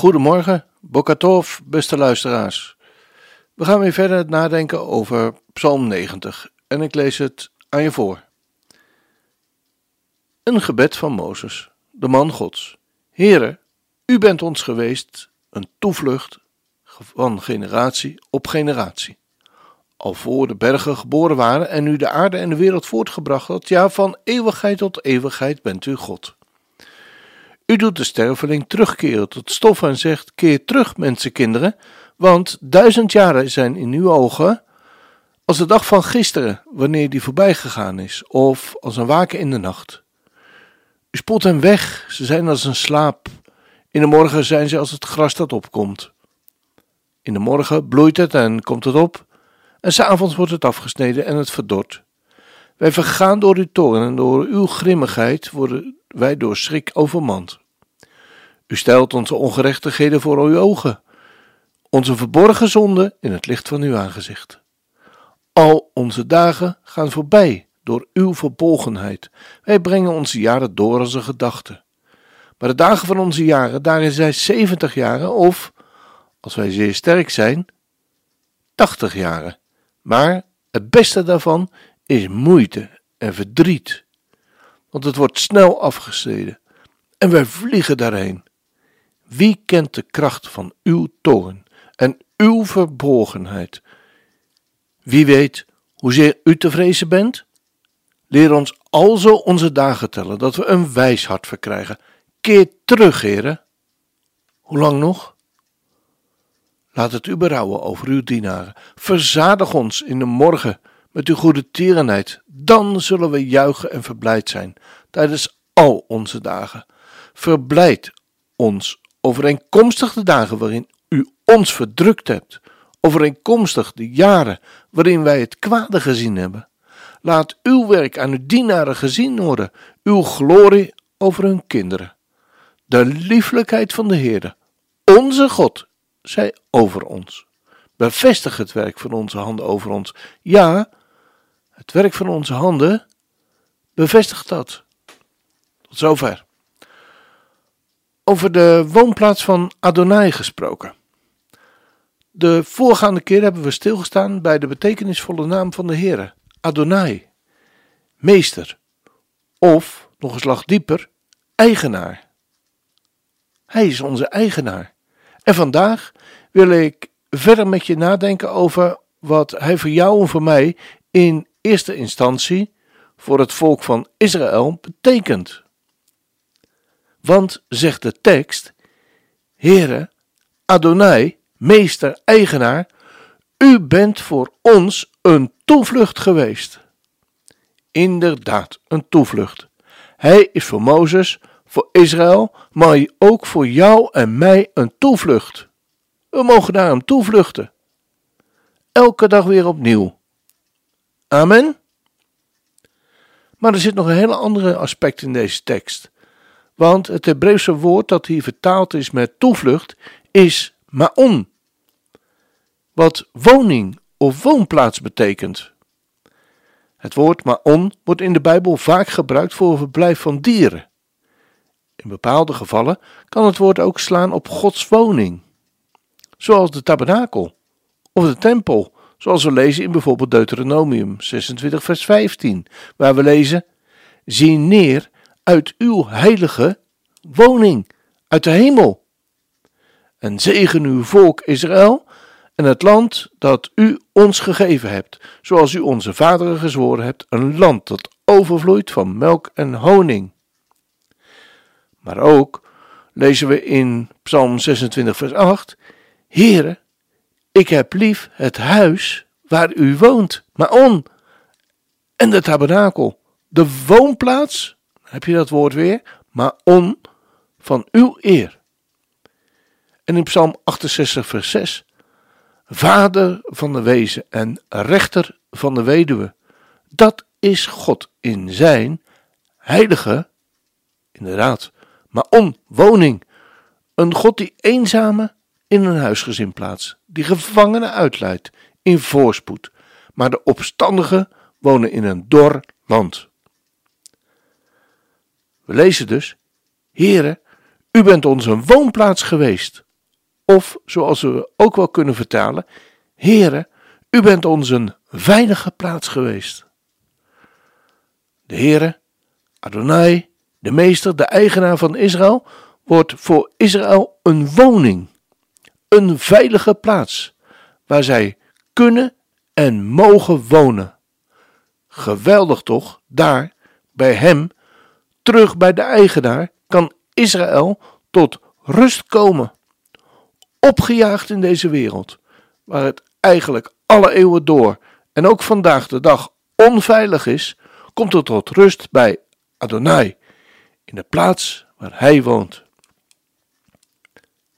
Goedemorgen, Bokatov, beste luisteraars. We gaan weer verder nadenken over Psalm 90 en ik lees het aan je voor. Een gebed van Mozes, de man Gods. Heere, u bent ons geweest een toevlucht van generatie op generatie. Al voor de bergen geboren waren en u de aarde en de wereld voortgebracht had, ja, van eeuwigheid tot eeuwigheid bent u God. U doet de sterveling terugkeren tot stof en zegt: Keer terug, mensenkinderen, want duizend jaren zijn in uw ogen als de dag van gisteren, wanneer die voorbij gegaan is, of als een waken in de nacht. U spoelt hen weg, ze zijn als een slaap. In de morgen zijn ze als het gras dat opkomt. In de morgen bloeit het en komt het op, en s'avonds wordt het afgesneden en het verdort. Wij vergaan door uw toren en door uw grimmigheid worden wij door schrik overmand. U stelt onze ongerechtigheden voor uw ogen, onze verborgen zonden in het licht van uw aangezicht. Al onze dagen gaan voorbij door uw verbolgenheid. Wij brengen onze jaren door als een gedachte. Maar de dagen van onze jaren, daarin zijn zeventig jaren of, als wij zeer sterk zijn, tachtig jaren. Maar het beste daarvan is moeite en verdriet, want het wordt snel afgesneden en wij vliegen daarheen. Wie kent de kracht van uw toorn en uw verborgenheid? Wie weet hoezeer u te vrezen bent? Leer ons alzo onze dagen tellen, dat we een wijs hart verkrijgen. Keer terug, heren. Hoe lang nog? Laat het u berouwen over uw dienaren. Verzadig ons in de morgen met uw goede tierenheid. Dan zullen we juichen en verblijd zijn tijdens al onze dagen. Verblijd ons overeenkomstig de dagen waarin u ons verdrukt hebt, overeenkomstig de jaren waarin wij het kwade gezien hebben. Laat uw werk aan uw dienaren gezien worden, uw glorie over hun kinderen. De lieflijkheid van de Heer, onze God, zij over ons. Bevestig het werk van onze handen over ons. Ja, het werk van onze handen, bevestig dat. Tot zover. Over de woonplaats van Adonai gesproken. De voorgaande keer hebben we stilgestaan bij de betekenisvolle naam van de Heere, Adonai, meester, of, nog een slag dieper, eigenaar. Hij is onze eigenaar. En vandaag wil ik verder met je nadenken over wat hij voor jou en voor mij in eerste instantie voor het volk van Israël betekent. Want, zegt de tekst, Heere, Adonai, meester, eigenaar, u bent voor ons een toevlucht geweest. Inderdaad, een toevlucht. Hij is voor Mozes, voor Israël, maar ook voor jou en mij een toevlucht. We mogen naar hem toevluchten. Elke dag weer opnieuw. Amen. Maar er zit nog een hele andere aspect in deze tekst. Want het Hebreeuwse woord dat hier vertaald is met toevlucht is maon. Wat woning of woonplaats betekent. Het woord maon wordt in de Bijbel vaak gebruikt voor verblijf van dieren. In bepaalde gevallen kan het woord ook slaan op Gods woning, zoals de tabernakel of de tempel, zoals we lezen in bijvoorbeeld Deuteronomium 26, vers 15, waar we lezen: Zie neer uit uw heilige woning, uit de hemel. En zegen uw volk Israël en het land dat u ons gegeven hebt, zoals u onze vaderen gezworen hebt, een land dat overvloeit van melk en honing. Maar ook lezen we in Psalm 26, vers 8: Heere, ik heb lief het huis waar u woont, maar on, en de tabernakel, de woonplaats, Heb je dat woord weer? Maar on van uw eer. En in Psalm 68, vers 6. Vader van de wezen en rechter van de weduwe. Dat is God in zijn heilige, inderdaad, maar on woning. Een God die eenzame in een huisgezin plaatst, die gevangenen uitleidt in voorspoed, maar de opstandigen wonen in een dor land. We lezen dus, Heere, u bent ons een woonplaats geweest. Of, zoals we ook wel kunnen vertalen, Heere, u bent ons een veilige plaats geweest. De Heere, Adonai, de meester, de eigenaar van Israël, wordt voor Israël een woning, een veilige plaats, waar zij kunnen en mogen wonen. Geweldig toch, daar, bij hem, terug bij de eigenaar, kan Israël tot rust komen. Opgejaagd in deze wereld, waar het eigenlijk alle eeuwen door en ook vandaag de dag onveilig is, komt het tot rust bij Adonai, in de plaats waar hij woont.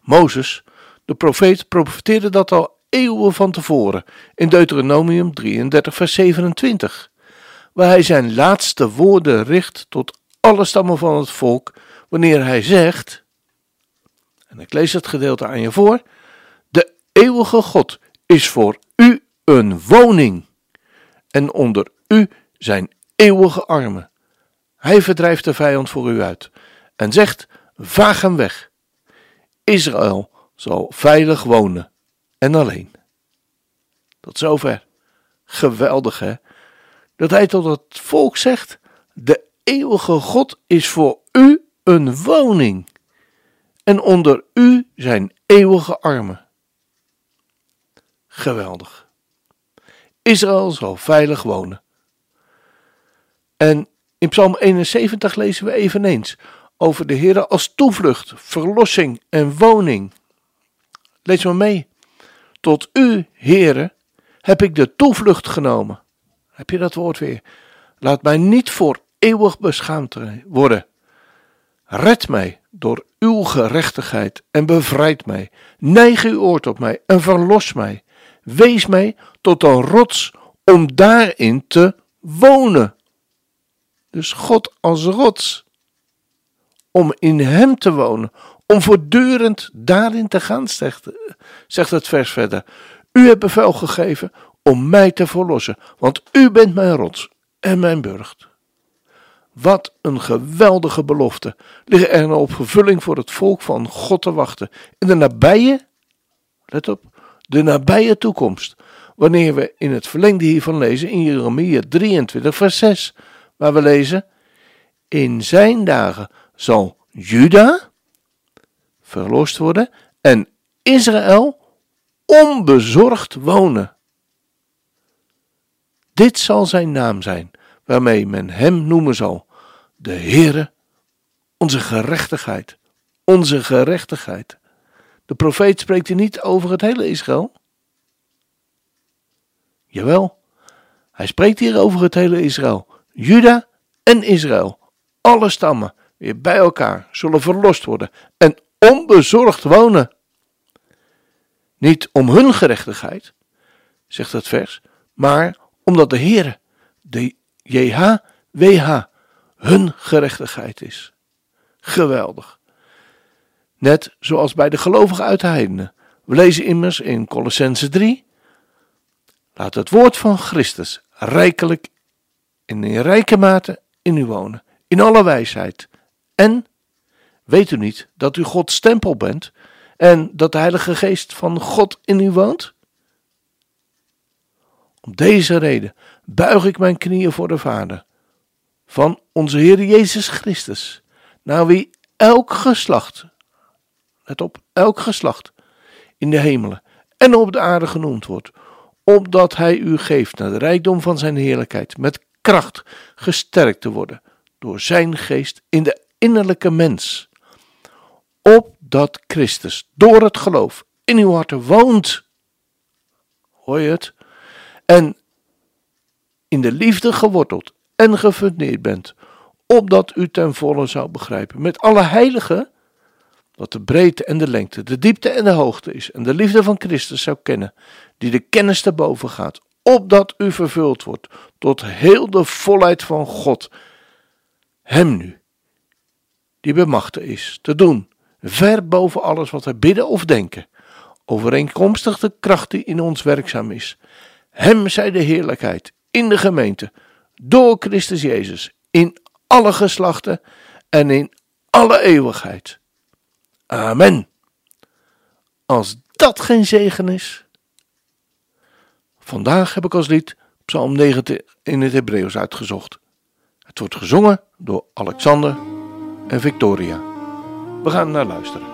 Mozes, de profeet, profeteerde dat al eeuwen van tevoren in Deuteronomium 33, vers 27, waar hij zijn laatste woorden richt tot alle stammen van het volk, wanneer hij zegt, en ik lees het gedeelte aan je voor, de eeuwige God is voor u een woning en onder u zijn eeuwige armen. Hij verdrijft de vijand voor u uit en zegt: Vaag hem weg. Israël zal veilig wonen en alleen. Tot zover. Geweldig hè? Dat hij tot het volk zegt: De eeuwige God is voor u een woning en onder u zijn eeuwige armen. Geweldig. Israël zal veilig wonen. En in Psalm 71 lezen we eveneens over de Heer als toevlucht, verlossing en woning. Lees maar mee. Tot u, Heere, heb ik de toevlucht genomen. Heb je dat woord weer? Laat mij niet voor eeuwig beschaamd worden. Red mij door uw gerechtigheid en bevrijd mij. Neig uw oor op mij en verlos mij. Wees mij tot een rots om daarin te wonen. Dus God als rots. Om in Hem te wonen. Om voortdurend daarin te gaan, zegt, zegt het vers verder. U hebt bevel gegeven om mij te verlossen, want u bent mijn rots en mijn burcht. Wat een geweldige belofte liggen er nou op vervulling voor het volk van God te wachten. In de nabije, let op, de nabije toekomst. Wanneer we in het verlengde hiervan lezen in Jeremia 23 vers 6 waar we lezen: In zijn dagen zal Juda verlost worden en Israël onbezorgd wonen. Dit zal zijn naam zijn, waarmee men hem noemen zal: de Heere, onze gerechtigheid, onze gerechtigheid. De profeet spreekt hier niet over het hele Israël. Jawel, hij spreekt hier over het hele Israël. Juda en Israël, alle stammen, weer bij elkaar, zullen verlost worden en onbezorgd wonen. Niet om hun gerechtigheid, zegt het vers, maar omdat de Heere, de JHWH, hun gerechtigheid is. Geweldig. Net zoals bij de gelovigen uit de heidenen. We lezen immers in Colossense 3. Laat het woord van Christus rijkelijk in een rijke mate in u wonen, in alle wijsheid. En weet u niet dat u Gods tempel bent en dat de Heilige Geest van God in u woont? Om deze reden buig ik mijn knieën voor de Vader van onze Heer Jezus Christus, naar wie elk geslacht, let op, elk geslacht in de hemelen en op de aarde genoemd wordt, opdat Hij u geeft naar de rijkdom van Zijn heerlijkheid, met kracht gesterkt te worden door zijn geest in de innerlijke mens. Opdat Christus door het geloof in uw harten woont. Hoor je het? En in de liefde geworteld en gefundeerd bent, opdat u ten volle zou begrijpen, met alle heiligen, wat de breedte en de lengte, de diepte en de hoogte is, en de liefde van Christus zou kennen, die de kennis te boven gaat, opdat u vervuld wordt tot heel de volheid van God. Hem nu, die bemachtigd is, te doen, ver boven alles wat wij bidden of denken, overeenkomstig de kracht die in ons werkzaam is. Hem zij de heerlijkheid in de gemeente, door Christus Jezus, in alle geslachten en in alle eeuwigheid. Amen. Als dat geen zegen is. Vandaag heb ik als lied Psalm 19 in het Hebreeuws uitgezocht. Het wordt gezongen door Alexander en Victoria. We gaan naar luisteren.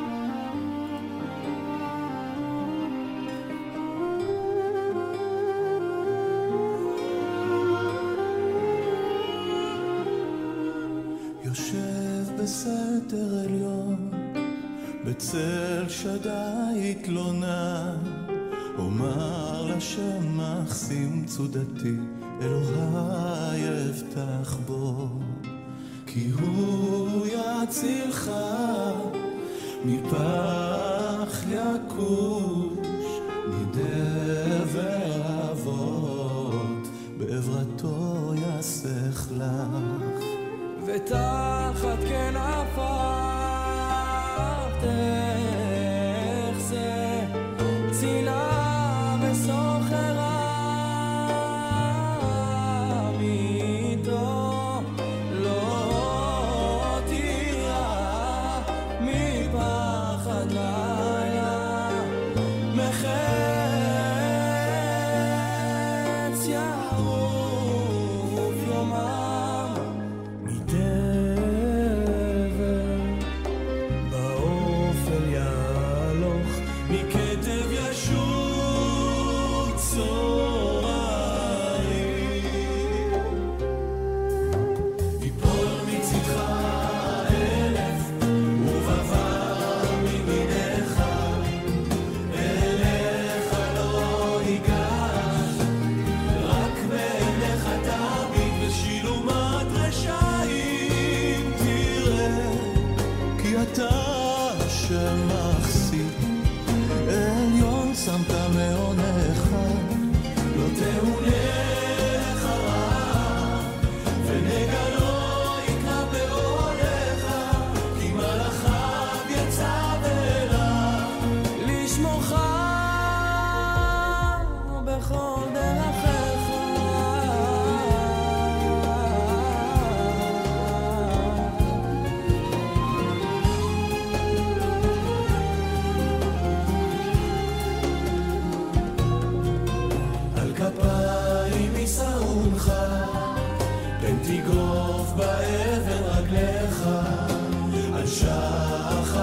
בסתר עליון, בצל שדי התלונה, אומר לשם מחסי ומצודתי, אלוהי אבטח בו. כי הוא יצילך מפח יכוש, מדבר אבות, בעברתו יסך לך. ותחת love.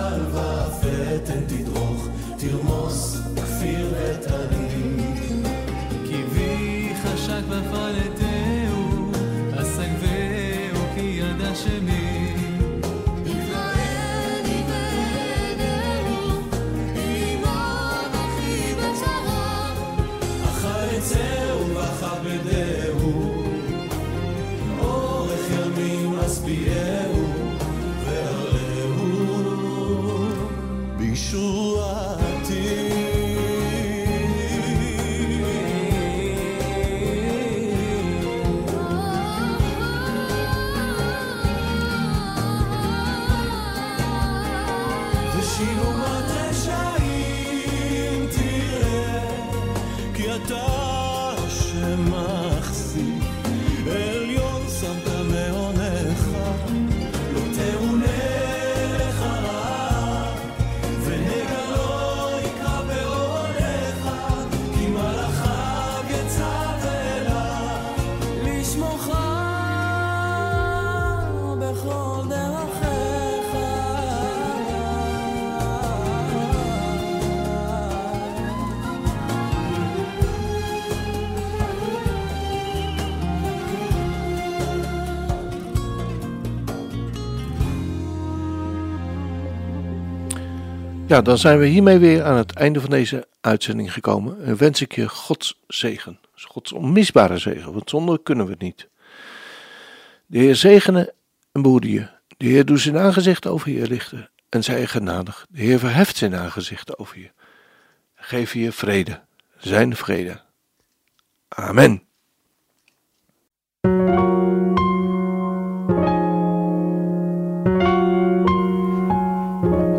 שחל ופתן תדרוך, תרמוס Ja, dan zijn we hiermee weer aan het einde van deze uitzending gekomen. En wens ik je Gods zegen. Gods onmisbare zegen, want zonder kunnen we het niet. De Heer zegene en behoede je. De Heer doet zijn aangezicht over je lichten en zij je genadig. De Heer verheft zijn aangezicht over je. Geef je vrede, zijn vrede. Amen.